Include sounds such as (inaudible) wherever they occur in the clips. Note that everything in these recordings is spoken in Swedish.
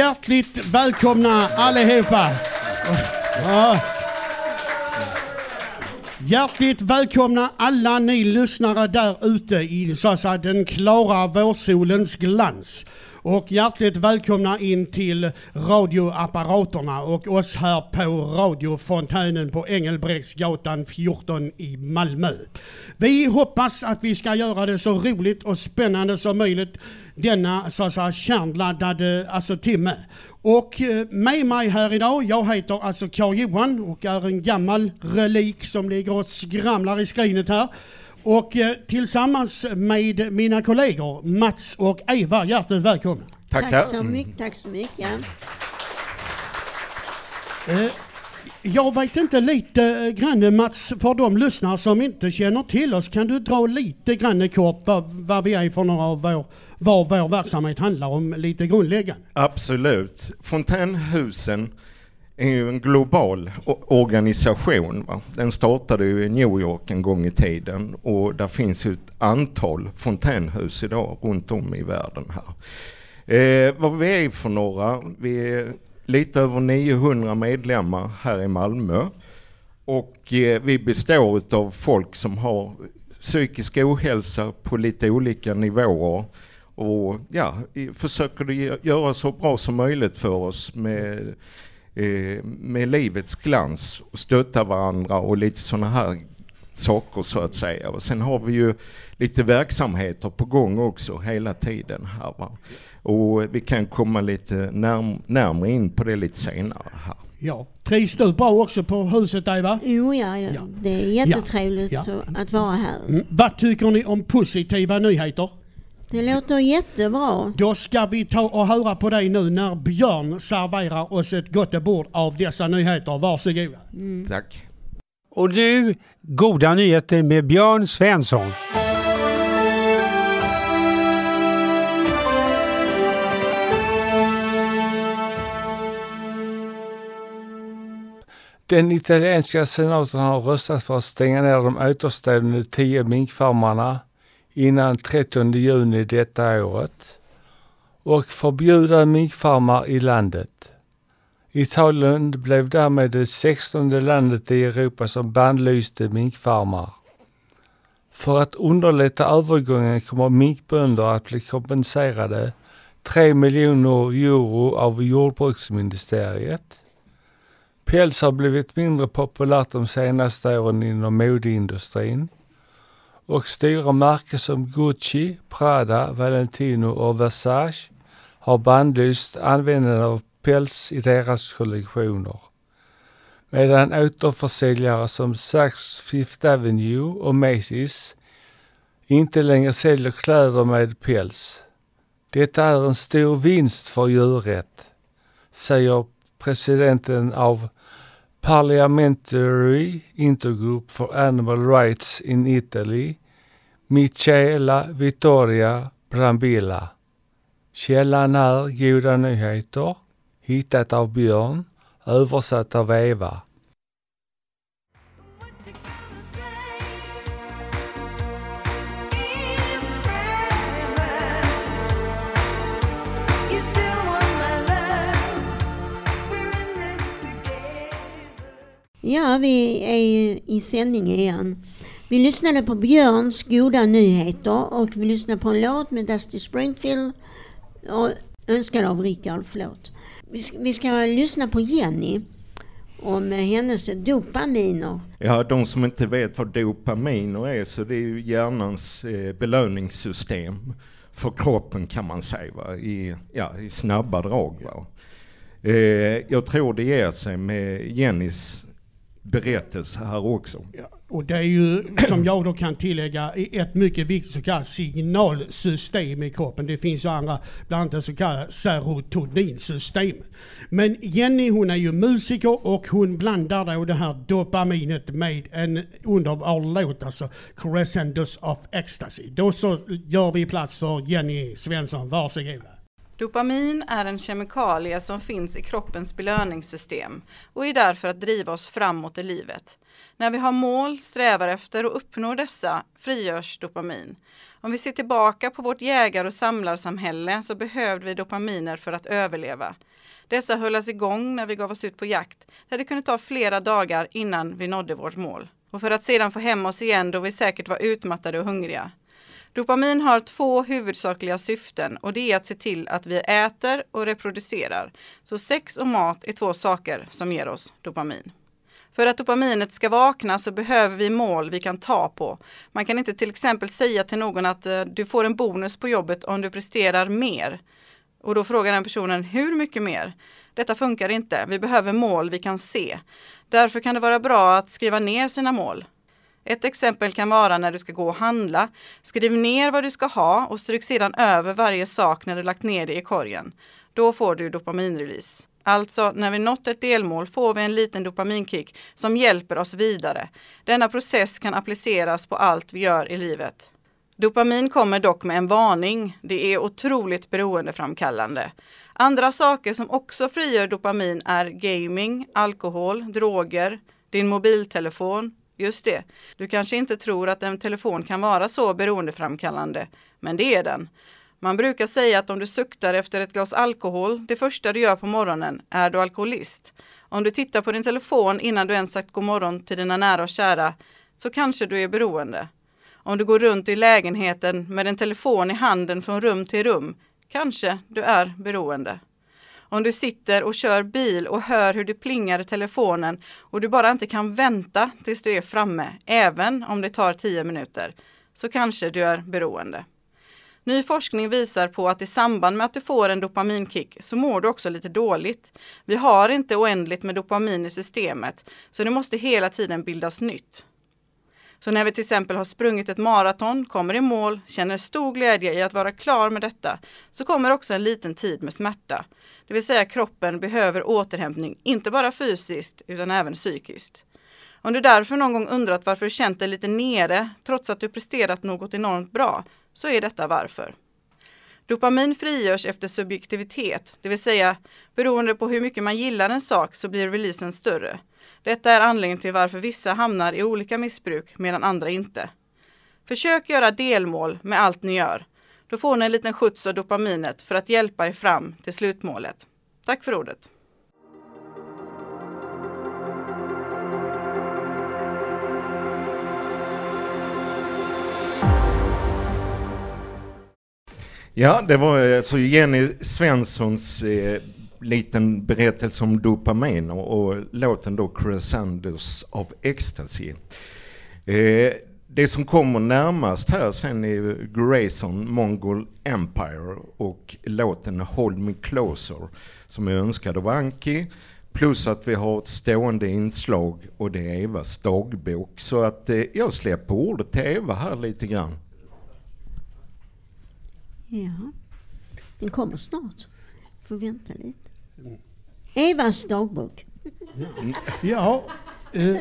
Hjärtligt välkomna allihopa! Ja. Hjärtligt välkomna alla ni lyssnare där ute i så att säga, den klara vårsolens glans. Och hjärtligt välkomna in till radioapparaterna och oss här på radiofontänen på Engelbrektsgatan 14 i Malmö. Vi hoppas att vi ska göra det så roligt och spännande som möjligt denna så att säga kärnladdade alltså, timme. Och eh, med mig här idag, jag heter alltså Carl-Johan och är en gammal relik som ligger och skramlar i skrinet här. Och eh, tillsammans med mina kollegor Mats och Eva, hjärtligt välkomna. Tackar. Tack så mycket, tack så mycket. Ja. Eh, jag vet inte lite eh, grann Mats, för de lyssnare som inte känner till oss, kan du dra lite grann kort vad, vad vi är för några av vår, vad vår verksamhet handlar om, lite grundläggande? Absolut. Fontänhusen är ju en global organisation. Va? Den startade ju i New York en gång i tiden och där finns ju ett antal fontänhus idag runt om i världen här. Eh, vad vi är för några? Vi är lite över 900 medlemmar här i Malmö och eh, vi består av folk som har psykisk ohälsa på lite olika nivåer och ja, försöker det göra så bra som möjligt för oss med, eh, med livets glans och stötta varandra och lite sådana här saker så att säga. Och sen har vi ju lite verksamheter på gång också hela tiden här va. Och vi kan komma lite närm- närmare in på det lite senare här. Ja. Trivs du bra också på huset Eva? Jo, ja, ja. Ja. det är jättetrevligt Ja. så- att vara här. Mm. Vad tycker ni om positiva nyheter? Det låter jättebra. Då ska vi ta och höra på dig nu när Björn serverar oss ett gott bord av dessa nyheter. Varsågoda. Tack. Och nu goda nyheter med Björn Svensson. Den italienska senaten har röstat för att stänga ner de återstående tio minkfarmarna innan 30 juni detta året och förbjuda minkfarmar i landet. Italien blev därmed det 16 landet i Europa som bannlyste minkfarmar. För att underlätta övergången kommer minkbönder att bli kompenserade 3 miljoner euro av jordbruksministeriet. Päls har blivit mindre populärt de senaste åren inom modeindustrin och stora märken som Gucci, Prada, Valentino och Versace har bannlyst användandet av päls i deras kollektioner. Medan återförsäljare som Saks Fifth Avenue och Macy's inte längre säljer kläder med päls. Detta är en stor vinst för djurrätt, säger presidenten av Parliamentary Intergroup for Animal Rights in Italy, Michaela Vittoria Brambilla. Källan är Goda Nyheter, hittat av Björn, översatt av Eva. Ja, vi är i sändning igen. Vi lyssnade på Björns goda nyheter och vi lyssnade på en låt med Dusty Springfield och önskad av Rickard, förlåt. Vi ska, vi ska lyssna på Jenny om hennes dopaminer. Ja, de som inte vet vad dopaminer är så det är ju hjärnans eh, belöningssystem för kroppen kan man säga va? I, ja, i snabba drag. Va? Eh, jag tror det ger sig med Jennys berättelse här också. Ja, och det är ju, (clears throat) som jag då kan tillägga, ett mycket viktigt så kallat signalsystem i kroppen. Det finns ju andra, bland annat det så kallade serotoninsystem. Men Jenny hon är ju musiker och hon blandar då det här dopaminet med en underbar låt, alltså Crescendos of Ecstasy. Då så gör vi plats för Jenny Svensson, varsågoda. Dopamin är en kemikalie som finns i kroppens belöningssystem och är därför att driva oss framåt i livet. När vi har mål, strävar efter och uppnår dessa frigörs dopamin. Om vi ser tillbaka på vårt jägar och samlarsamhälle så behövde vi dopaminer för att överleva. Dessa höll oss igång när vi gav oss ut på jakt, där det kunde ta flera dagar innan vi nådde vårt mål. Och för att sedan få hem oss igen då vi säkert var utmattade och hungriga. Dopamin har två huvudsakliga syften och det är att se till att vi äter och reproducerar. Så sex och mat är två saker som ger oss dopamin. För att dopaminet ska vakna så behöver vi mål vi kan ta på. Man kan inte till exempel säga till någon att eh, du får en bonus på jobbet om du presterar mer. Och då frågar den personen hur mycket mer? Detta funkar inte. Vi behöver mål vi kan se. Därför kan det vara bra att skriva ner sina mål. Ett exempel kan vara när du ska gå och handla. Skriv ner vad du ska ha och stryk sedan över varje sak när du lagt ner det i korgen. Då får du dopaminrelease. Alltså, när vi nått ett delmål får vi en liten dopaminkick som hjälper oss vidare. Denna process kan appliceras på allt vi gör i livet. Dopamin kommer dock med en varning. Det är otroligt beroendeframkallande. Andra saker som också frigör dopamin är gaming, alkohol, droger, din mobiltelefon. Just det, du kanske inte tror att en telefon kan vara så beroendeframkallande, men det är den. Man brukar säga att om du suktar efter ett glas alkohol det första du gör på morgonen är du alkoholist. Om du tittar på din telefon innan du ens sagt god morgon till dina nära och kära så kanske du är beroende. Om du går runt i lägenheten med en telefon i handen från rum till rum kanske du är beroende. Om du sitter och kör bil och hör hur det plingar i telefonen och du bara inte kan vänta tills du är framme, även om det tar tio minuter, så kanske du är beroende. Ny forskning visar på att i samband med att du får en dopaminkick så mår du också lite dåligt. Vi har inte oändligt med dopamin i systemet, så det måste hela tiden bildas nytt. Så när vi till exempel har sprungit ett maraton, kommer i mål, känner stor glädje i att vara klar med detta, så kommer också en liten tid med smärta. Det vill säga kroppen behöver återhämtning, inte bara fysiskt utan även psykiskt. Om du därför någon gång undrat varför du känt dig lite nere trots att du presterat något enormt bra, så är detta varför. Dopamin frigörs efter subjektivitet, det vill säga beroende på hur mycket man gillar en sak så blir releasen större. Detta är anledningen till varför vissa hamnar i olika missbruk medan andra inte. Försök göra delmål med allt ni gör. Då får ni en liten skjuts av dopaminet för att hjälpa er fram till slutmålet. Tack för ordet! Ja, det var alltså Jenny Svenssons eh, liten berättelse om dopamin och, och låten då Crescendos of Ecstasy. Eh, det som kommer närmast här sen är Grayson Mongol Empire och låten Hold Me Closer som är önskad av Anki. Plus att vi har ett stående inslag och det är Evas dagbok. Så att eh, jag släpper ordet till Eva här lite grann. Ja, den kommer snart. Får vänta lite. Evas dagbok. Ja. Eh,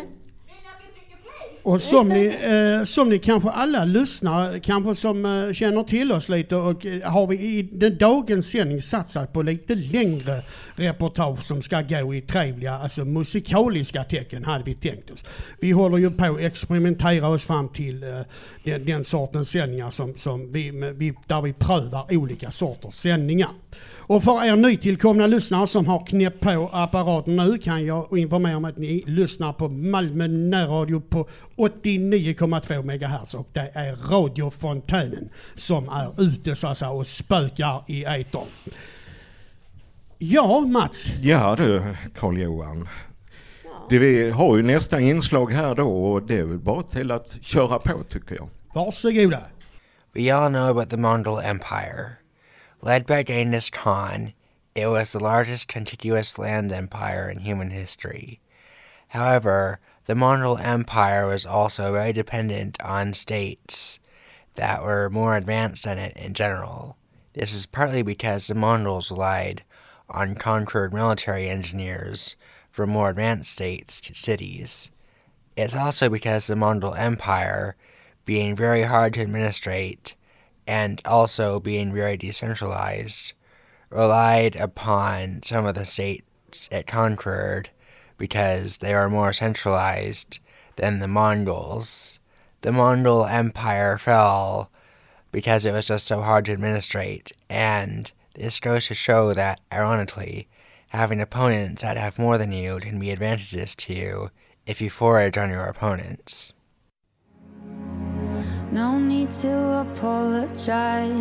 och som ni, eh, som ni kanske alla lyssnare kanske som eh, känner till oss lite och eh, har vi i den dagens sändning satsat på lite längre reportage som ska gå i trevliga, alltså musikaliska tecken hade vi tänkt oss. Vi håller ju på att experimentera oss fram till uh, den, den sortens sändningar som, som vi, med- vi, där vi prövar olika sorters sändningar. Och för er nytillkomna lyssnare som har knäppt på apparaten nu kan jag informera om att ni lyssnar på Malmö närradio på 89,2 MHz och det är Radio Fontänen som är ute så att säga och spökar i etern. Ja, Mats. Ja du, Carl-Johan. Det vi har ju nästa inslag här då och det är väl bara till att köra på tycker jag. Varsågoda. We all know about the Mongol Empire. Led by Genghis Khan, it was the largest contiguous land empire in human history. However, the Mongol Empire was also very dependent on states that were more advanced than it in general. This is partly because the Mongols relied on conquered military engineers from more advanced states to cities. It's also because the Mongol Empire, being very hard to administrate and also being very decentralized, relied upon some of the states it conquered because they were more centralized than the Mongols. The Mongol Empire fell because it was just so hard to administrate. And this goes to show that, ironically, having opponents that have more than you can be advantageous to you if you forage on your opponents. No need to apologize.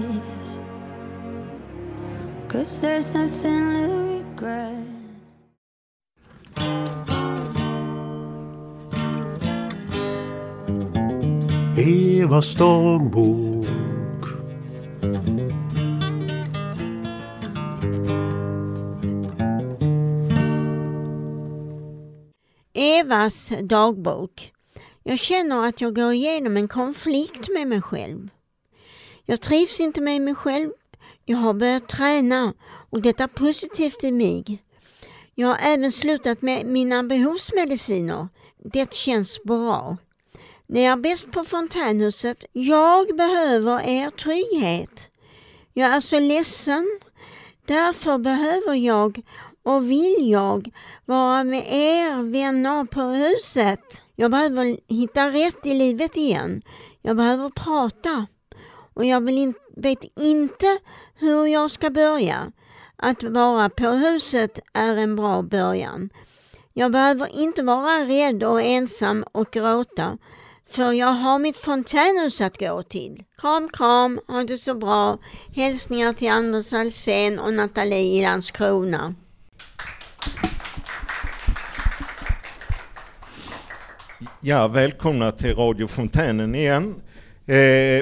Cause there's nothing to regret. Evas dagbok. Evas dagbok. Jag känner att jag går igenom en konflikt med mig själv. Jag trivs inte med mig själv. Jag har börjat träna och det är positivt i mig. Jag har även slutat med mina behovsmediciner. Det känns bra. Ni är bäst på fontänhuset. Jag behöver er trygghet. Jag är så ledsen. Därför behöver jag och vill jag vara med er vänner på huset. Jag behöver hitta rätt i livet igen. Jag behöver prata. Och jag vill in, vet inte hur jag ska börja. Att vara på huset är en bra början. Jag behöver inte vara rädd och ensam och gråta. För jag har mitt fontänhus att gå till. Kram kram, ha det så bra. Hälsningar till Anders Alsén och Nathalie i Landskrona. Ja, välkomna till Radio Fontänen igen. Eh,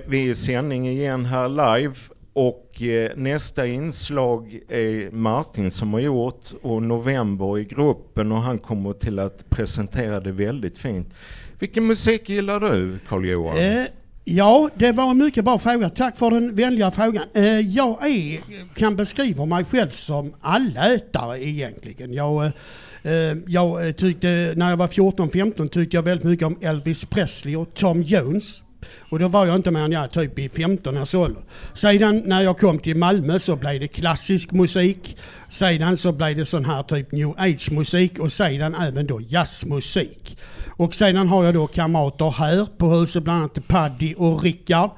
vi är i sändning igen här live och eh, nästa inslag är Martin som har gjort och November i gruppen och han kommer till att presentera det väldigt fint. Vilken musik gillar du Carl-Johan? Eh, ja, det var en mycket bra fråga. Tack för den vänliga frågan. Eh, jag är, kan beskriva mig själv som allätare egentligen. Jag, eh, Eh, jag eh, tyckte, när jag var 14-15 tyckte jag väldigt mycket om Elvis Presley och Tom Jones. Och då var jag inte mer än jag typ i 15 års ålder. Sedan när jag kom till Malmö så blev det klassisk musik. Sedan så blev det sån här typ new age musik och sedan även då jazzmusik. Och sedan har jag då kamrater här på huset, bland annat Paddy och Rickard.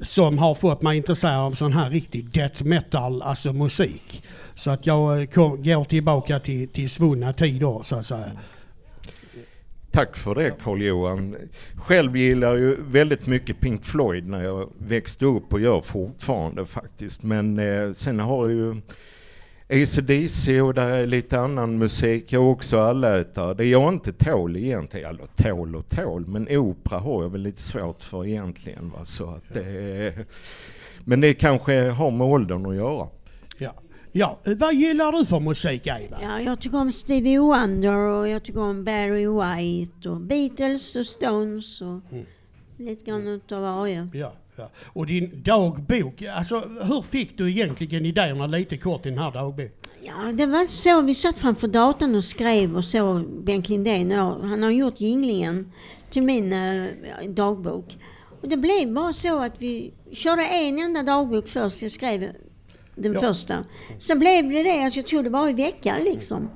Som har fått mig intresserad av sån här riktig death metal, alltså musik. Så att jag eh, kom, går tillbaka till, till svunna tider så att säga. Tack för det Carl-Johan. Själv gillar jag ju väldigt mycket Pink Floyd när jag växte upp och gör fortfarande faktiskt. Men eh, sen har jag ju AC/DC och där är lite annan musik. Jag är också allätare. Det jag inte tål egentligen, eller tål och tål, men opera har jag väl lite svårt för egentligen. Va? Så att det, men det kanske har med åldern att göra. Ja. Ja, vad gillar du för musik Eva? Ja, jag tycker om Stevie Wonder och jag tycker om Barry White och Beatles och Stones och lite grann utav varje. Ja, ja. Och din dagbok, alltså hur fick du egentligen idéerna lite kort i den här dagboken? Ja, det var så. Vi satt framför datorn och skrev och så Bengt Lindén han har gjort jinglingen till min eh, dagbok. Och det blev bara så att vi körde en enda dagbok först. Jag skrev den Ja. första. Så blev det det. Alltså jag tror det var i veckan liksom.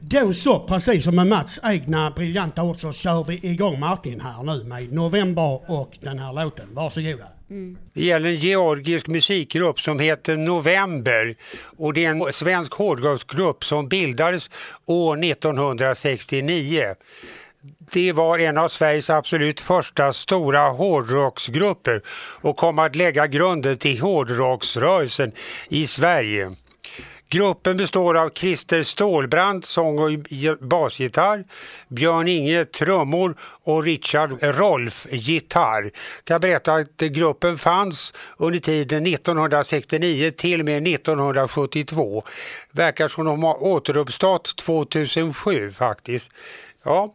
Då så, precis som med Mats egna briljanta ord så kör vi igång Martin här nu med November och den här låten. Varsågoda. Det gäller en georgisk musikgrupp som heter November och det är en svensk hårdrocksgrupp som bildades år 1969. Det var en av Sveriges absolut första stora hårdrocksgrupper och kom att lägga grunden till hårdrocksrörelsen i Sverige. Gruppen består av Christer Stålbrand, sång och basgitarr, Björn Inge, trummor och Richard Rolf, gitarr. Kan berätta att gruppen fanns under tiden 1969 till och med 1972. Verkar som de har återuppstått 2007 faktiskt. Ja,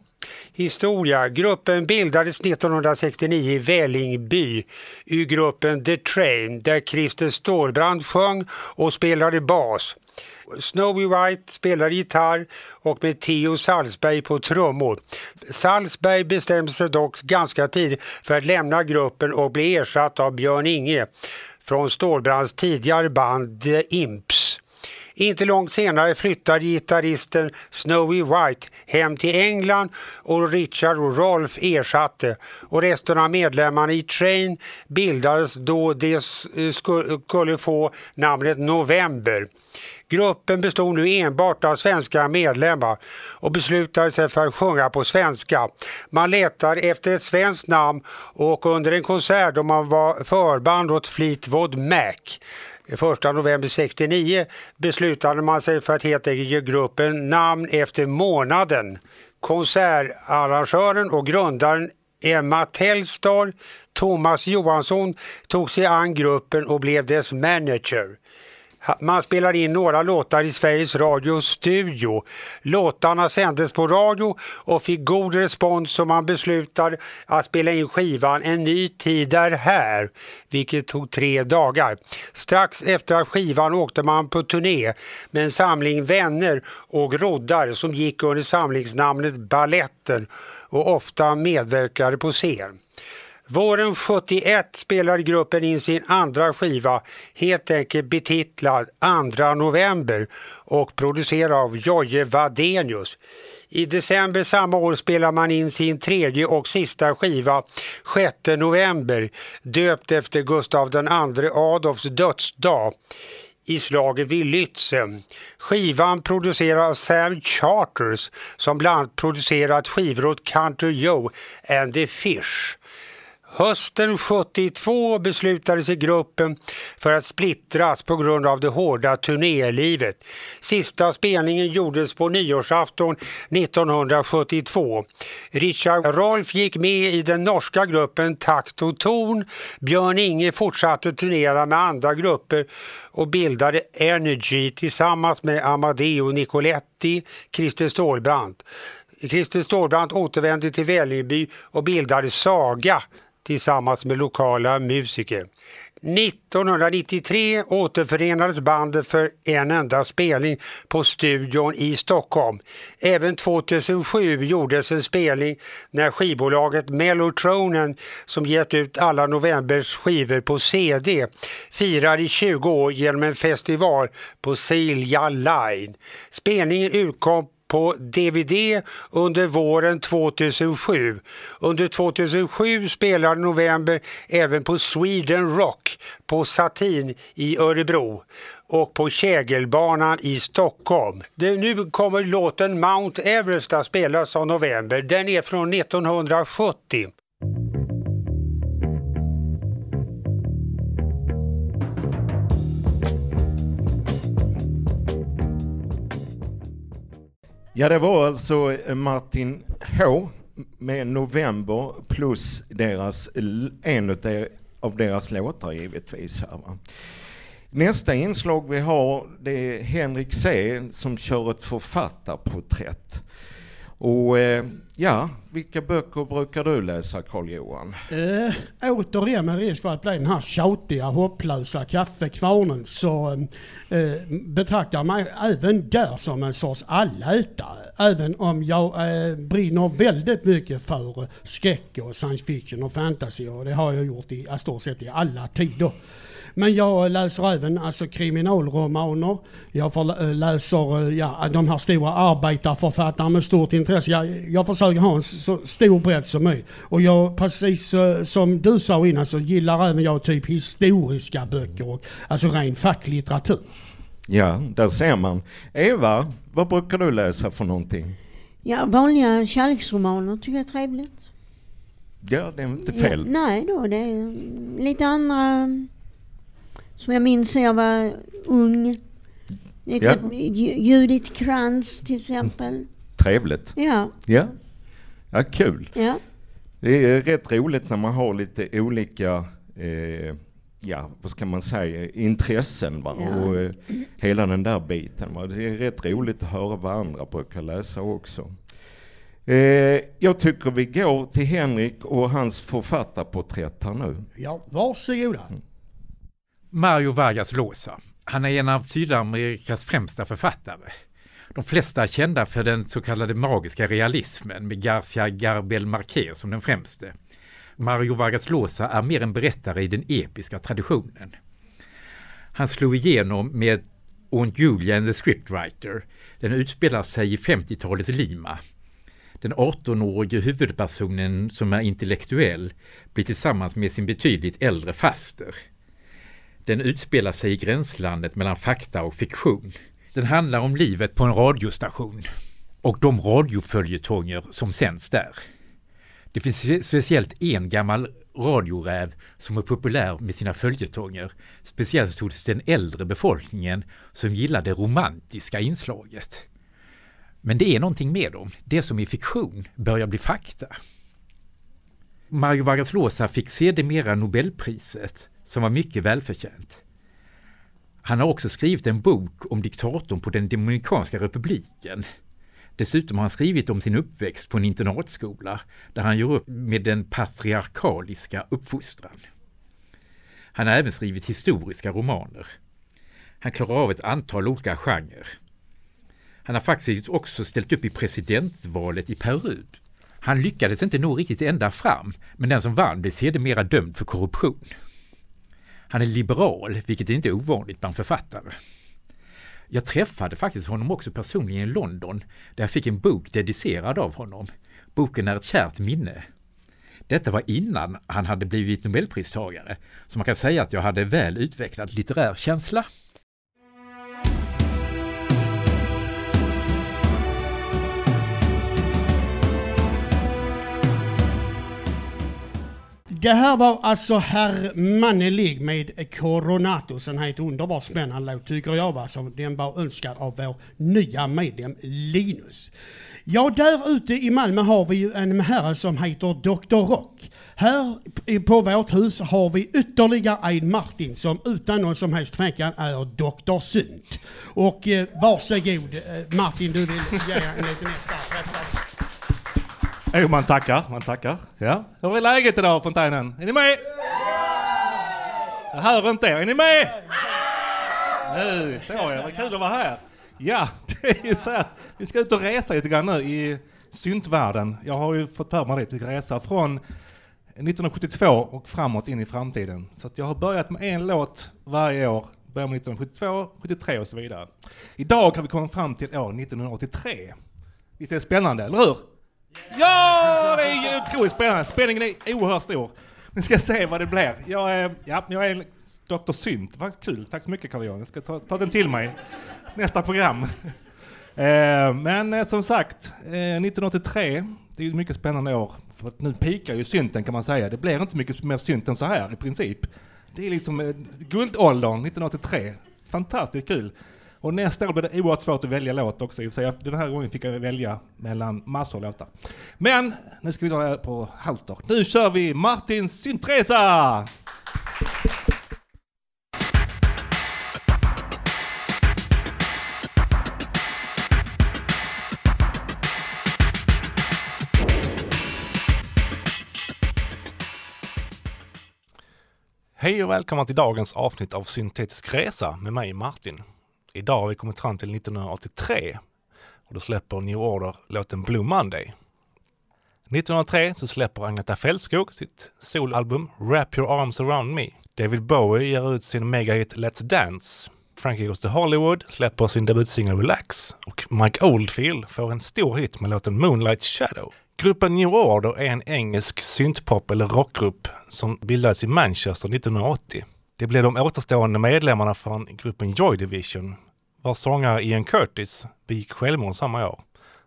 Historia. Gruppen bildades 1969 i Vällingby ur gruppen The Train där Christer Stålbrand sjöng och spelade bas. Snowy White spelade gitarr och med Theo Salzberg på trummor. Salzberg bestämde sig dock ganska tidigt för att lämna gruppen och bli ersatt av Björn Inge från Stålbrands tidigare band The Imps. Inte långt senare flyttade gitarristen Snowy White hem till England och Richard och Rolf ersatte och resten av medlemmarna i Train bildades då de skulle få namnet November. Gruppen bestod nu enbart av svenska medlemmar och beslutade sig för att sjunga på svenska. Man letade efter ett svenskt namn och under en konsert då man var förband åt Fleetwood Mac 1 november 69 beslutade man sig för att helt enkelt ge gruppen namn efter månaden. Konsertarrangören och grundaren Emma Tellstar, Thomas Johansson, tog sig an gruppen och blev dess manager. Man spelade in några låtar i Sveriges Radios studio. Låtarna sändes på radio och fick god respons så man beslutade att spela in skivan En ny tid är här, vilket tog tre dagar. Strax efter skivan åkte man på turné med en samling vänner och roddar som gick under samlingsnamnet Balletten och ofta medverkade på scen. Våren 71 spelade gruppen in sin andra skiva, helt enkelt betitlad 2 november och producerad av Jojje Wadenius. I december samma år spelar man in sin tredje och sista skiva 6 november, döpt efter Gustav II Adolfs dödsdag i slaget vid Lützen. Skivan produceras av Sam Charters som bland annat producerat skivor åt Country Joe and the Fish. Hösten 72 beslutade sig gruppen för att splittras på grund av det hårda turnélivet. Sista spelningen gjordes på nyårsafton 1972. Richard Rolf gick med i den norska gruppen Takt och ton. Björn Inge fortsatte turnera med andra grupper och bildade Energy tillsammans med Amadeo Nicoletti, Christer Stålbrandt. Christer Stålbrandt återvände till Vällingby och bildade Saga tillsammans med lokala musiker. 1993 återförenades bandet för en enda spelning på studion i Stockholm. Även 2007 gjordes en spelning när skivbolaget Mellotronen som gett ut alla novembers skivor på CD firar i 20 år genom en festival på Silja Line. Spelningen utkom på DVD under våren 2007. Under 2007 spelade November även på Sweden Rock på Satin i Örebro och på Kägelbanan i Stockholm. Det, nu kommer låten Mount Everest att spelas av November. Den är från 1970. Ja, det var alltså eh, Martin H med November plus deras, en av deras låtar givetvis. Här, va. Nästa inslag vi har det är Henrik C som kör ett författarporträtt. Och eh, ja, vilka böcker brukar du läsa Carl-Johan? Eh, återigen med risk för att bli den här tjatiga, hopplösa kaffekvarnen så eh, betraktar jag mig även där som en sorts allätare. Även om jag eh, brinner väldigt mycket för skräck och science fiction och fantasy och det har jag gjort i stort sett i alla tider. Men jag läser även alltså kriminalromaner. Jag får, eh, läser eh, ja, de här stora arbetarförfattarna med stort intresse. Jag, jag försöker ha en så stor bredd som möjligt. Och jag, precis eh, som du sa innan, så gillar även jag typ historiska böcker och alltså ren facklitteratur. Ja, där ser man. Eva, vad brukar du läsa för någonting? Ja, vanliga kärleksromaner tycker jag är trevligt. Ja, det är inte fel. Ja, nej då, det är lite andra som jag minns när jag var ung. Lite Ja. Ju- Judith Krantz till exempel. Trevligt. Ja, Ja. Ja, kul. ja. Det är rätt roligt när man har lite olika, eh, ja vad ska man säga, intressen va? Ja. och eh, hela den där biten. Va? Det är rätt roligt att höra vad andra brukar läsa också. Eh, jag tycker vi går till Henrik och hans författarporträtt här nu. Ja, varsågoda. Mario Vargas Llosa. Han är en av Sydamerikas främsta författare. De flesta är kända för den så kallade magiska realismen med Garcia Garbel Marquez som den främste. Mario Vargas Llosa är mer en berättare i den episka traditionen. Han slog igenom med Aunt Julia and the Scriptwriter. Den utspelar sig i 50-talets Lima. Den 18-årige huvudpersonen som är intellektuell blir tillsammans med sin betydligt äldre faster. Den utspelar sig i gränslandet mellan fakta och fiktion. Den handlar om livet på en radiostation och de radioföljetonger som sänds där. Det finns speciellt en gammal radioräv som är populär med sina följetonger, speciellt hos den äldre befolkningen som gillar det romantiska inslaget. Men det är någonting med dem. Det som är fiktion börjar bli fakta. Mario Vargas Llosa fick sedermera Nobelpriset, som var mycket välförtjänt. Han har också skrivit en bok om diktatorn på den Dominikanska republiken. Dessutom har han skrivit om sin uppväxt på en internatskola där han gör upp med den patriarkaliska uppfostran. Han har även skrivit historiska romaner. Han klarar av ett antal olika genrer. Han har faktiskt också ställt upp i presidentvalet i Peru. Han lyckades inte nå riktigt ända fram, men den som vann blev sedermera dömd för korruption. Han är liberal, vilket inte är ovanligt bland författare. Jag träffade faktiskt honom också personligen i London, där jag fick en bok dedicerad av honom. Boken är ett kärt minne. Detta var innan han hade blivit nobelpristagare, så man kan säga att jag hade väl utvecklad litterär känsla. Det här var alltså Herr Mannelig med Coronatus. En helt underbart spännande låt tycker jag. Va? Som den var önskad av vår nya medlem Linus. Ja, där ute i Malmö har vi ju en herre som heter Dr. Rock. Här på vårt hus har vi ytterligare en Martin som utan någon som helst tvekan är Dr. Sunt. Och eh, varsågod eh, Martin, du vill ge en liten extra presentation. Jo, man tackar, man tackar. Ja. Hur är läget idag, fontänen? Är ni med? Jag hör inte er. Är ni med? Nu, så vad kul att vara här. Ja, (laughs) det är ju så att vi ska ut och resa lite grann nu i syntvärlden. Jag har ju fått för mig det, vi ska resa från 1972 och framåt in i framtiden. Så att jag har börjat med en låt varje år. Börjar med 1972, 73 och så vidare. Idag har vi kommit fram till år 1983. Visst är det spännande, eller hur? Ja, det är ju otroligt spännande. Spänningen är oerhört stor. Vi ska se vad det blir. Jag är, ja, jag är en Dr. Synt. Vad kul. Tack så mycket Carl-Johan. Jag ska ta, ta den till mig. Nästa program. Eh, men eh, som sagt, eh, 1983, det är ett mycket spännande år. För nu pikar ju synten kan man säga. Det blir inte mycket mer synt än så här i princip. Det är liksom eh, guldåldern 1983. Fantastiskt kul. Och nästa år blir det oerhört svårt att välja låt också. i och för sig. Den här gången fick jag välja mellan massor av låtar. Men nu ska vi ta det här på halster. Nu kör vi Martins syntresa! Hej och välkomna till dagens avsnitt av Syntetisk Resa med mig Martin. Idag har vi kommit fram till 1983 och då släpper New Order låten Blue Monday. 1903 så släpper Agneta Fältskog sitt soloalbum Wrap Your Arms Around Me. David Bowie ger ut sin megahit Let's Dance. Frankie Goes to Hollywood släpper sin debutsingel Relax och Mike Oldfield får en stor hit med låten Moonlight Shadow. Gruppen New Order är en engelsk syntpop eller rockgrupp som bildades i Manchester 1980. Det blev de återstående medlemmarna från gruppen Joy Division, vars sångare Ian Curtis begick självmord samma år,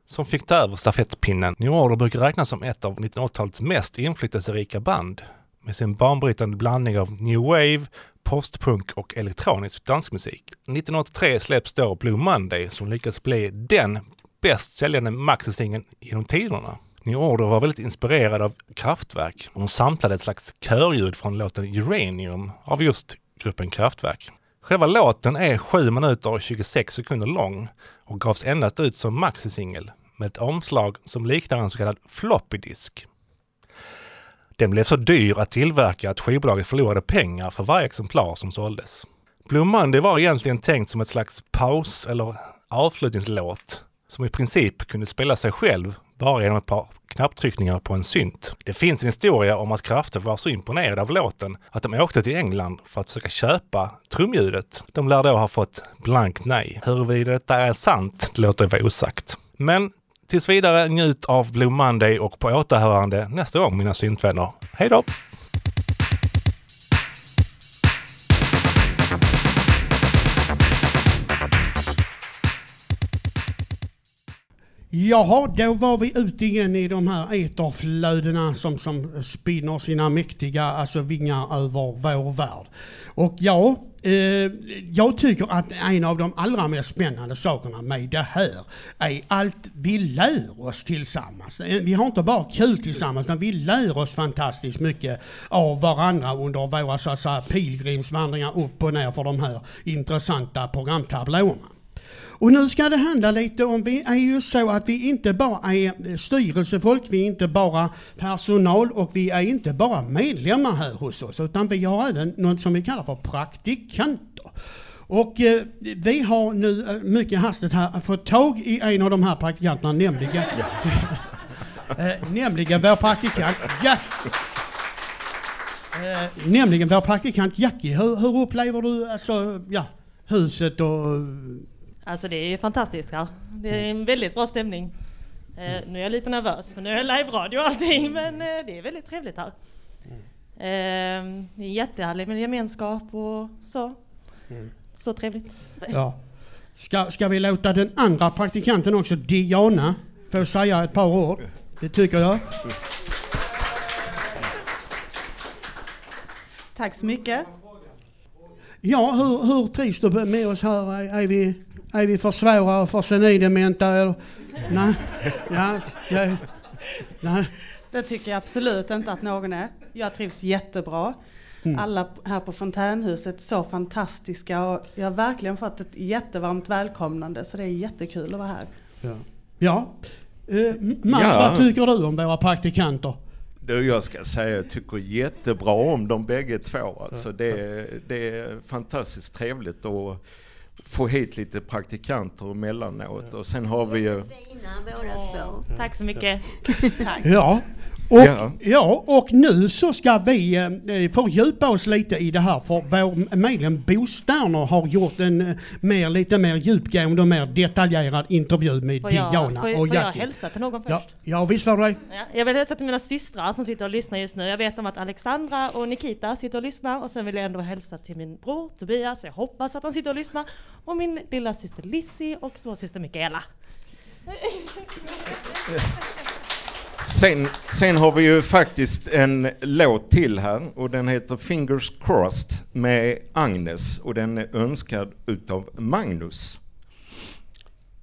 som fick ta över stafettpinnen. New Order brukar räknas som ett av 1980-talets mest inflytelserika band med sin banbrytande blandning av new wave, postpunk och elektronisk dansmusik. 1983 släpps då Blue Monday som lyckats bli den bäst säljande maxisingeln genom tiderna. New Order var väldigt inspirerad av Kraftwerk och de samlade ett slags körljud från låten Uranium av just gruppen Kraftwerk. Själva låten är 7 minuter och 26 sekunder lång och gavs endast ut som maxisingel med ett omslag som liknar en så kallad floppy disk. Den blev så dyr att tillverka att skivbolaget förlorade pengar för varje exemplar som såldes. Blue Monday var egentligen tänkt som ett slags paus eller avslutningslåt som i princip kunde spela sig själv bara genom ett par knapptryckningar på en synt. Det finns en historia om att Kraftwerk var så imponerade av låten att de åkte till England för att försöka köpa trumljudet. De lär då ha fått blankt nej. Huruvida detta är sant det låter vara osagt. Men tills vidare njut av Blue Monday och på återhörande nästa gång mina syntvänner. Hej då! Jaha, då var vi ute igen i de här eterflödena som, som spinner sina mäktiga alltså, vingar över vår värld. Och ja, eh, jag tycker att en av de allra mest spännande sakerna med det här är allt vi lär oss tillsammans. Eh, vi har inte bara kul tillsammans, utan vi lär oss fantastiskt mycket av varandra under våra så att säga, pilgrimsvandringar upp och ner för de här intressanta programtablåerna. Och nu ska det handla lite om, vi är ju så att vi inte bara är styrelsefolk, vi är inte bara personal och vi är inte bara medlemmar här hos oss, utan vi har även något som vi kallar för praktikanter. Och eh, vi har nu eh, mycket hastigt här fått tag i en av de här praktikanterna, nämligen, (laughs) eh, nämligen vår praktikant Jack. Eh, nämligen vår praktikant Jackie. Hur, hur upplever du alltså, ja, huset och Alltså det är ju fantastiskt här. Det är en väldigt bra stämning. Eh, nu är jag lite nervös för nu är det live-radio och allting men eh, det är väldigt trevligt här. Eh, det är jättehärligt med gemenskap och så. Så trevligt. Ja. Ska, ska vi låta den andra praktikanten också, Diana, få säga ett par ord? Det tycker jag. Tack så mycket. Ja, hur, hur trivs du med oss här? Är, är, vi, är vi för svåra och för senildementa? eller? Nej? Ja, ja, nej. Det tycker jag absolut inte att någon är. Jag trivs jättebra. Mm. Alla här på Fontänhuset så fantastiska och jag har verkligen fått ett jättevarmt välkomnande så det är jättekul att vara här. Ja. ja. Eh, Mats, Ja. vad tycker du om våra praktikanter? Du, jag ska säga jag tycker jättebra om dem bägge två. Alltså det, är- det är fantastiskt trevligt att få hit lite praktikanter emellanåt. Och sen har vi ju... Tack så mycket. Tack. Ja. Och, Ja. ja. och nu så ska vi eh, fördjupa oss lite i det här för vår medlem Bo Sterner har gjort en eh, mer, lite mer djupgående och mer detaljerad intervju med Får jag, Diana får, och får jag Jackie. hälsa till någon först? Ja, ja visst var det det. Ja, jag vill hälsa till mina systrar som sitter och lyssnar just nu. Jag vet om att Alexandra och Nikita sitter och lyssnar och sen vill jag ändå hälsa till min bror Tobias, jag hoppas att han sitter och lyssnar, och min lilla syster Lizzie och svårsyster Mikaela. (laughs) Sen, sen har vi ju faktiskt en låt till här och den heter Fingers Crossed med Agnes och den är önskad utav Magnus.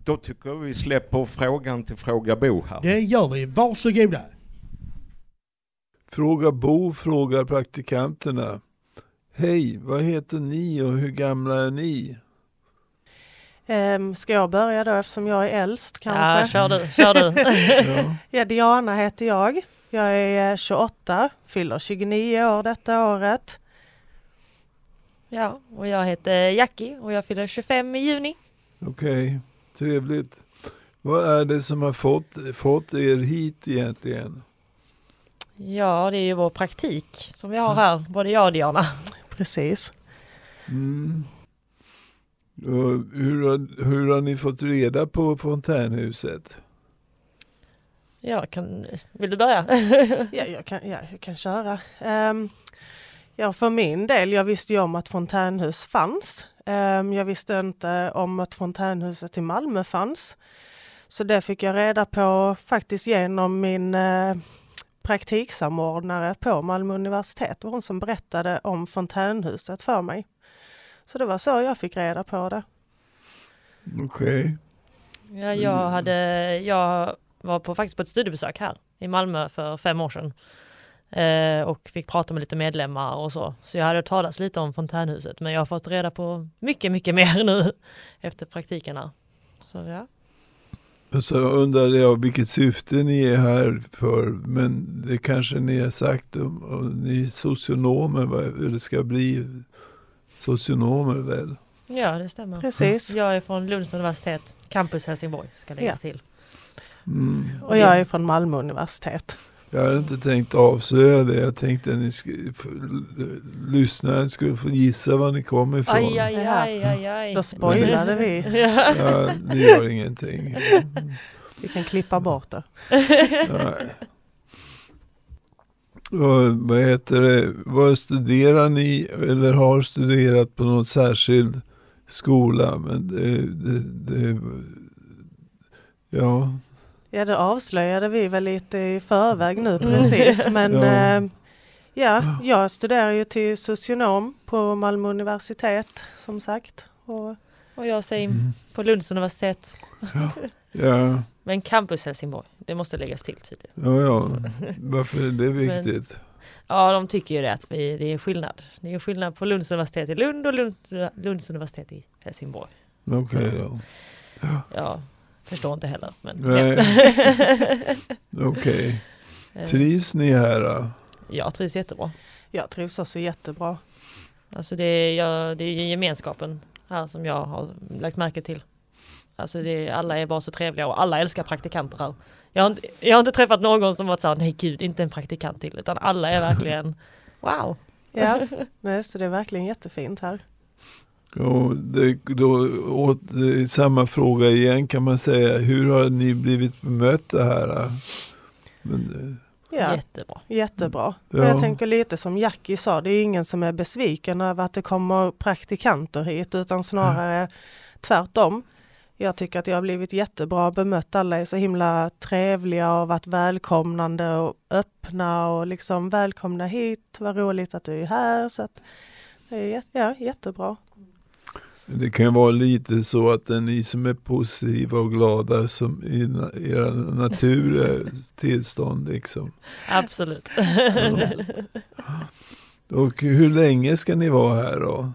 Då tycker jag vi släpper frågan till Fråga Bo här. Det gör vi. Varsågoda. Fråga Bo frågar praktikanterna. Hej, vad heter ni och hur gamla är ni? Um, ska jag börja då eftersom jag är äldst kanske? Ja, kör du, kör du. (laughs) Ja. (laughs) ja, Diana heter jag. Jag är eh, 28, fyller 29 år detta året. Ja, och jag heter Jackie och jag fyller 25 i juni. Okej, trevligt. Vad är det som har fått, fått er hit egentligen? Ja, det är ju vår praktik som vi har här, både jag och Diana. Precis. Mm. Och hur, har, hur har ni fått reda på fontänhuset? Ja, kan, vill du börja? (laughs) Ja, jag kan, ja, jag kan köra. Um, ja, för min del, jag visste ju om att fontänhus fanns. Ehm, jag visste inte om att fontänhuset i Malmö fanns. Så det fick jag reda på faktiskt genom min eh, praktiksamordnare på Malmö universitet. Det var hon som berättade om fontänhuset för mig. Så det var så jag fick reda på det. Okej. Ja, jag, hade, jag var på, faktiskt på ett studiebesök här i Malmö för fem år sedan. Eh, och fick prata med lite medlemmar och så. Så jag hade talas lite om fontänhuset. Men jag har fått reda på mycket, mycket (laughs) mer nu efter praktikerna. Så ja. Så undrade jag vilket syfte ni är här för. Men det kanske ni har sagt om, om ni är socionomer, va? eller ska bli socionomer väl? Ja, det stämmer. Precis. Jag är från Lunds universitet, campus Helsingborg ska läggas till. Mm. Och jag är från Malmö universitet. Jag hade inte tänkt avslöja det. Jag tänkte att ni f- lyssnaren skulle få gissa var ni kommer ifrån. Aj, aj, aj, aj, aj. Då spoilade vi. (laughs) Ja, det gör ingenting. Vi kan klippa bort det. Nej. Och vad heter det, vad studerar ni eller har studerat på någon särskild skola? Men det, det, det, ja, Ja, det avslöjade vi väl lite i förväg nu precis. (laughs) Men Ja. ja. ja, jag studerar ju till socionom på Malmö universitet som sagt. Och Och jag same på Lunds universitet. ja, Men campus Helsingborg, det måste läggas till tydligen. ja, ja. (laughs) Varför är det viktigt? Ja, de tycker ju det att vi, det är skillnad. Det är skillnad på Lunds universitet i Lund och Lund, Lunds universitet i Helsingborg. Okej då. Ja, förstår inte heller. Men Nej. (laughs) Okej. Eh, Trivs ni här då? Jag trivs jättebra. jag trivs också jättebra. Alltså det är, jag, det är gemenskapen här som jag har lagt märke till. Alltså det alla är bara så trevliga och alla älskar praktikanter här. Jag har inte, jag har inte träffat någon som varit såhär, nej gud, inte en praktikant till, utan alla är verkligen (laughs) wow. Ja, nej, så det är verkligen jättefint här. Och det, då, åt, det är samma fråga igen kan man säga. Hur har ni blivit bemötta här? Men, Ja, Jättebra. jättebra. Ja. Och jag tänker lite som Jackie sa, det är ingen som är besviken över att det kommer praktikanter hit utan snarare tvärtom. Jag tycker att jag har blivit jättebra bemött. Alla är så himla trevliga och varit välkomnande och öppna och liksom välkomna hit. Vad roligt att du är här. Så att det är jät- ja, jättebra. det kan ju vara lite så att det är ni som är positiva och glada som i era naturtillstånd. Liksom. Absolut. Och hur länge ska ni vara här då?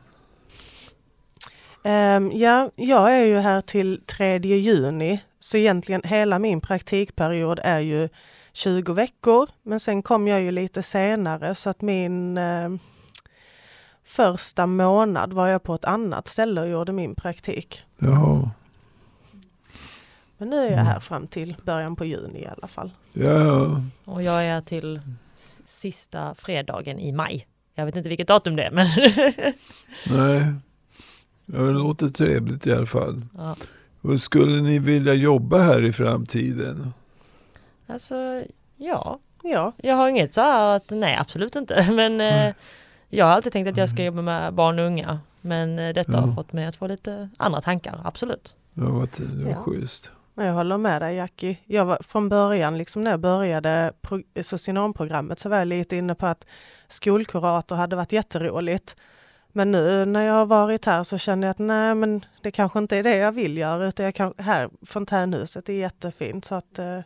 Ehm, ja, jag är ju här till 3 juni, så egentligen hela min praktikperiod är ju 20 veckor, men sen kom jag ju lite senare så att min ehm, första månad var jag på ett annat ställe och gjorde min praktik. Jaha. Men nu är jag här fram till början på juni i alla fall. Ja, Och jag är till sista fredagen i maj. Jag vet inte vilket datum det är men (laughs) nej. Ja, det låter trevligt i alla fall. ja. Och skulle ni vilja jobba här i framtiden? Alltså ja, Ja, jag har inget så här att nej absolut inte (laughs) men eh, jag har alltid tänkt att jag ska jobba med barn och unga. Men eh, detta har Ja. fått mig att få lite andra tankar, absolut. Ja, vad det var Ja. schysst. Men Jag håller med dig Jackie. Jag var, från början, liksom när jag började pro, socionomprogrammet så var jag lite inne på att skolkurator hade varit jätteroligt. Men nu när jag har varit här så känner jag att nej men det kanske inte är det jag vill göra utan jag kan, här, fontänhuset är jättefint så att eh,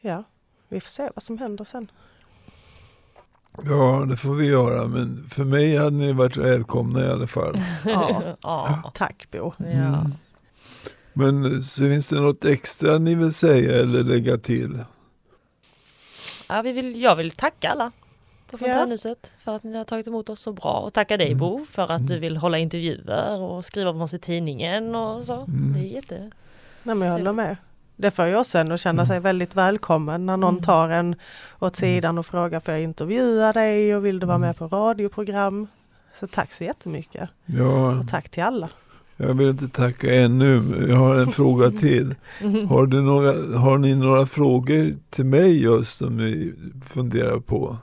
ja, vi får se vad som händer sen. Ja, det får vi göra. Men för mig hade ni varit välkomna i alla fall. (laughs) Ja, Ja. tack Bo. Ja. Mm. Men så finns det något extra ni vill säga eller lägga till? Ja, vi vill, jag vill tacka alla på Fontänhuset för att ni har tagit emot oss så bra och tacka dig Bo för att du vill hålla intervjuer och skriva om oss i tidningen och så. Det är jätte... Nej, men jag håller med. Det får ju oss en att känna sig väldigt välkommen när någon tar en åt sidan och frågar får jag intervjua dig och vill du vara med på radioprogram? Så tack så jättemycket. Ja, Och tack till alla. jag vill inte tacka ännu. men Jag har en (laughs) fråga till. Har, du några, har ni några frågor till mig just som ni funderar på?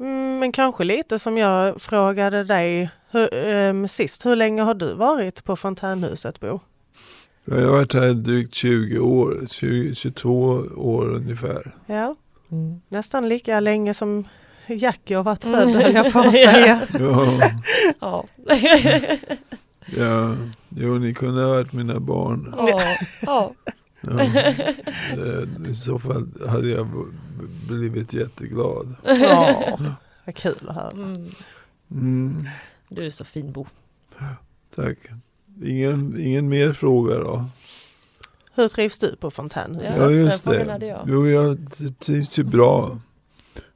Mm, men kanske lite som jag frågade dig hur, ehm, sist. Hur länge har du varit på Fontänhuset Bo? Ja, Jag har varit här drygt 20 år, 20, 22 år ungefär. Ja, Mm. nästan lika länge som Jackie har varit född höll jag på att (laughs) säga. Ja, Ja. ja. Jo, ni kunde ha varit mina barn. ja. ja. Ja. (laughs) Eh, I så fall hade jag blivit jätteglad. Ja, vad kul att höra. Mm. Mm, Du är så fin Bo. tack. Ingen, ingen mer fråga då? Hur trivs du på Fontänhuset? Ja, just det. Jo, jag trivs ju bra.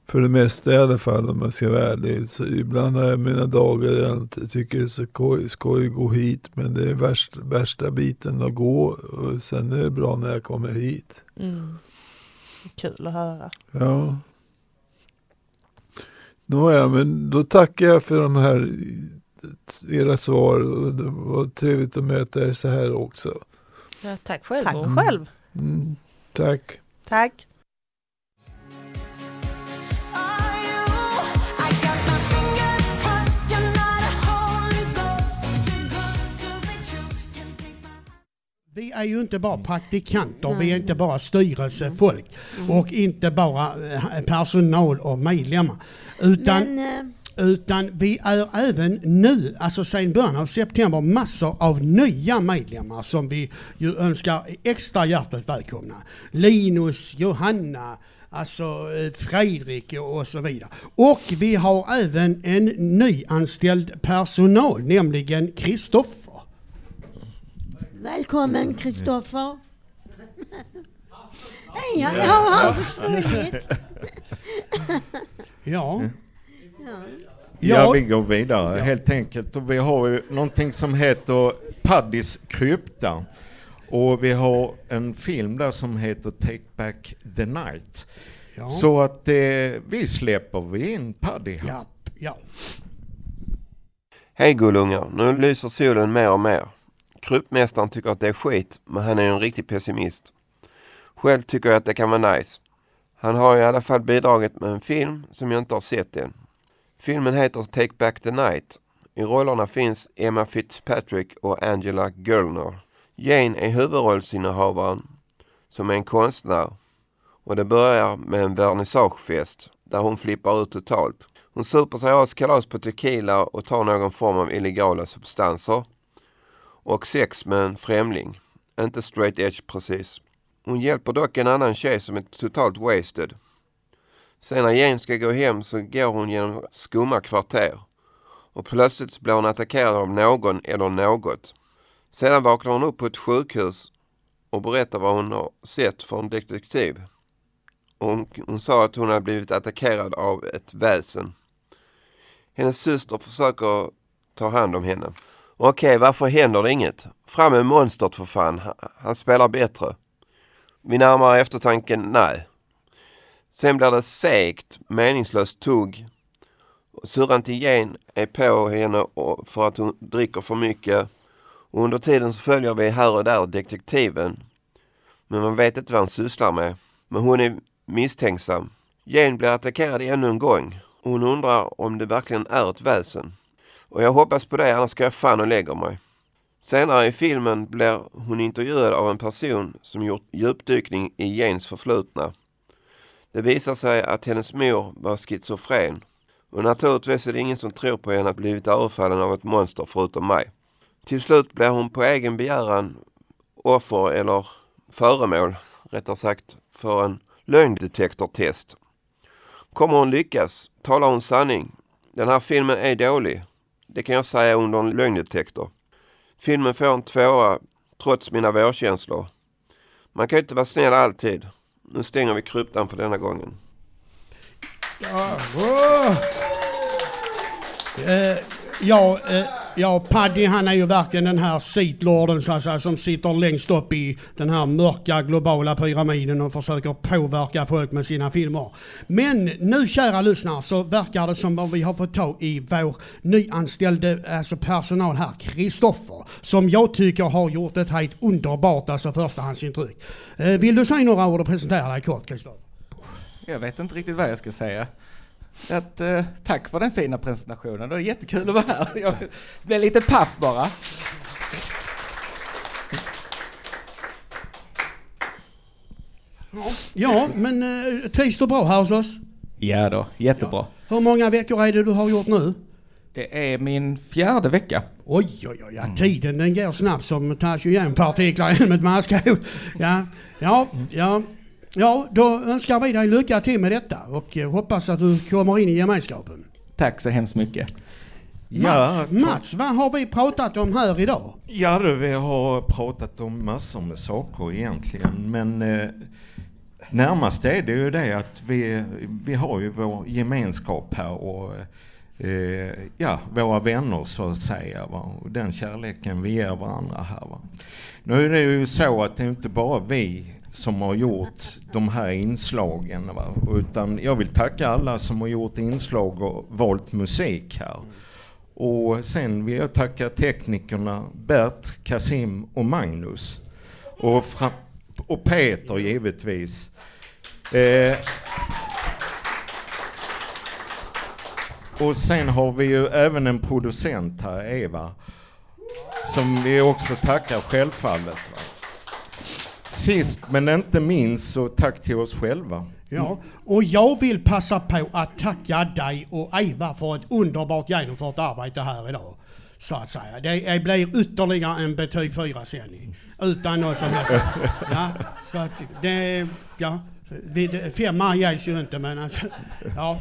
För det mesta i alla fall om man ska vara ärlig. Så ibland har jag mina dagar där jag inte tycker det är så skoj, skoj att gå hit. Men det är värsta, värsta biten att gå. Och sen är det bra när jag kommer hit. Mm. Kul att höra. Ja. Nåja, men då tackar jag för de här era svar. Och det var trevligt att möta er så här också. Ja, tack själv. Tack själv. Mm, tack. Tack. Vi är ju inte bara praktikanter, vi är inte bara styrelsefolk och inte bara eh, personal och medlemmar. Utan, Men, eh, utan vi är även nu, alltså sedan början av september, massor av nya medlemmar som vi ju önskar extra hjärtligt välkomna. Linus, Johanna, Alltså eh, Fredrik och så vidare. Och vi har även en nyanställd personal, nämligen Kristoffer. Välkommen Kristoffer. (laughs) Hej, jag har försvunnit. Ja. Ja. Ja, vi går vidare helt enkelt. Och vi har ju någonting som heter Paddys krypta. Och vi har en film där som heter Take Back the Night. Ja. Så att eh, vi släpper vi in Paddy här. Ja, ja. Hej gullungar, nu lyser solen mer och mer. Gruppmästaren tycker att det är skit, men han är ju en riktig pessimist. Själv tycker jag att det kan vara nice. Han har i alla fall bidragit med en film som jag inte har sett än. Filmen heter Take Back the Night. I rollerna finns Emma Fitzpatrick och Angela Gulner. Jane är huvudrollsinnehavaren som är en konstnär och det börjar med en vernissagefest där hon flippar ut totalt. Hon super sig askalas på tequila och tar någon form av illegala substanser och sex med en främling. Inte straight edge precis. Hon hjälper dock en annan tjej som är totalt wasted. Sen när Jane ska gå hem så går hon genom skumma kvarter och plötsligt blir hon attackerad av någon eller något. Sedan vaknar hon upp på ett sjukhus och berättar vad hon har sett för en detektiv. Och hon, hon sa att hon hade blivit attackerad av ett väsen. Hennes syster försöker ta hand om henne. Okej, varför händer det inget? Fram med monstret för fan. Han, spelar bättre. Vid närmare eftertanke, nej. Sen blir det segt, meningslöst tugg. Syrran till Jane är på henne för att hon dricker för mycket. Och under tiden så följer vi här och där detektiven. Men man vet inte vad han sysslar med. Men hon är misstänksam. Jane blir attackerad ännu en gång. Hon undrar om det verkligen är ett väsen. Och jag hoppas på det, annars ska jag fan och lägger mig. Senare i filmen blir hon intervjuad av en person som gjort djupdykning i Janes förflutna. Det visar sig att hennes mor var schizofren. Och naturligtvis är det ingen som tror på henne att blivit överfallen av ett monster förutom mig. Till slut blir hon på egen begäran offer eller föremål, rättare sagt, för en lögndetektortest. Kommer hon lyckas? Talar hon sanning? Den här filmen är dålig. Det kan jag säga under en lögndetektor. Filmen får en tvåa trots mina vårkänslor. Man kan ju inte vara snäll alltid. Nu stänger vi kryptan för denna gången. Ja, åh. Eh, ja, eh, ja, Paddy han är ju verkligen den här sitlorden så att säga, som sitter längst upp i den här mörka globala pyramiden och försöker påverka folk med sina filmer. Men nu kära lyssnare så verkar det som att vi har fått tag i vår nyanställde alltså personal här, Kristoffer, som jag tycker har gjort ett helt underbart alltså förstahandsintryck. Eh, vill du säga några ord och presentera dig kort Kristoffer? Jag vet inte riktigt vad jag ska säga. Att, eh, tack för den fina presentationen, det var jättekul att vara här. Jag blev lite paff bara. Ja, men eh, trivs du bra här hos oss? Ja då, jättebra. Hur många veckor är det du har gjort nu? Det är min fjärde vecka. Oj, oj, oj, ja, tiden den går snabbt som tas ju igen partiklar genom ett maskhål. Ja, ja, ja. Ja, då önskar vi dig lycka till med detta och eh, hoppas att du kommer in i gemenskapen. Tack så hemskt mycket. Mats, Ja, Mats, vad har vi pratat om här idag? Ja du, vi har pratat om massor med saker egentligen, men eh, Närmast är det ju det att vi, vi har ju vår gemenskap här och eh, ja, våra vänner så att säga. Va? Och den kärleken vi ger varandra här. Va? Nu är det ju så att det är inte bara vi som har gjort de här inslagen. Va? Utan jag vill tacka alla som har gjort inslag och valt musik här. Och sen vill jag tacka teknikerna Bert, Kasim och Magnus. Och, fra- och Peter givetvis. Eh, och sen har vi ju även en producent här, Eva. Som vi också tackar självfallet. Va? Sist men inte minst så tack till oss själva. Ja, och jag vill passa på att tacka dig och Eva för ett underbart genomfört arbete här idag. Så att säga. Det blir ytterligare en betyg 4-sändning. Utan något som helst. Ja, så att det, ja. Femma ges ju inte men alltså, ja.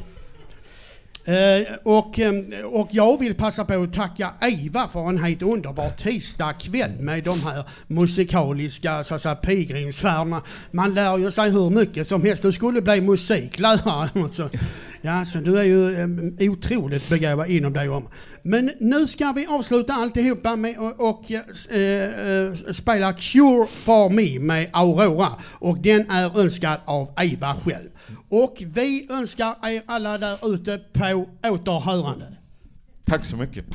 Eh, och, ehm, och jag vill passa på att tacka Eva för en helt underbar tisdagkväll med de här musikaliska så att säga, pilgrimsfärderna. Man lär ju sig hur mycket som helst. Du skulle bli musiklärare. (laughs) Alltså. ja, så du är ju eh, otroligt begåvad inom dig. om. Men nu ska vi avsluta alltihopa med och, eh, eh, eh, spela Cure for me med Aurora. Och den är önskad av Eva själv. Och vi önskar er alla där ute på återhörande. Tack så mycket.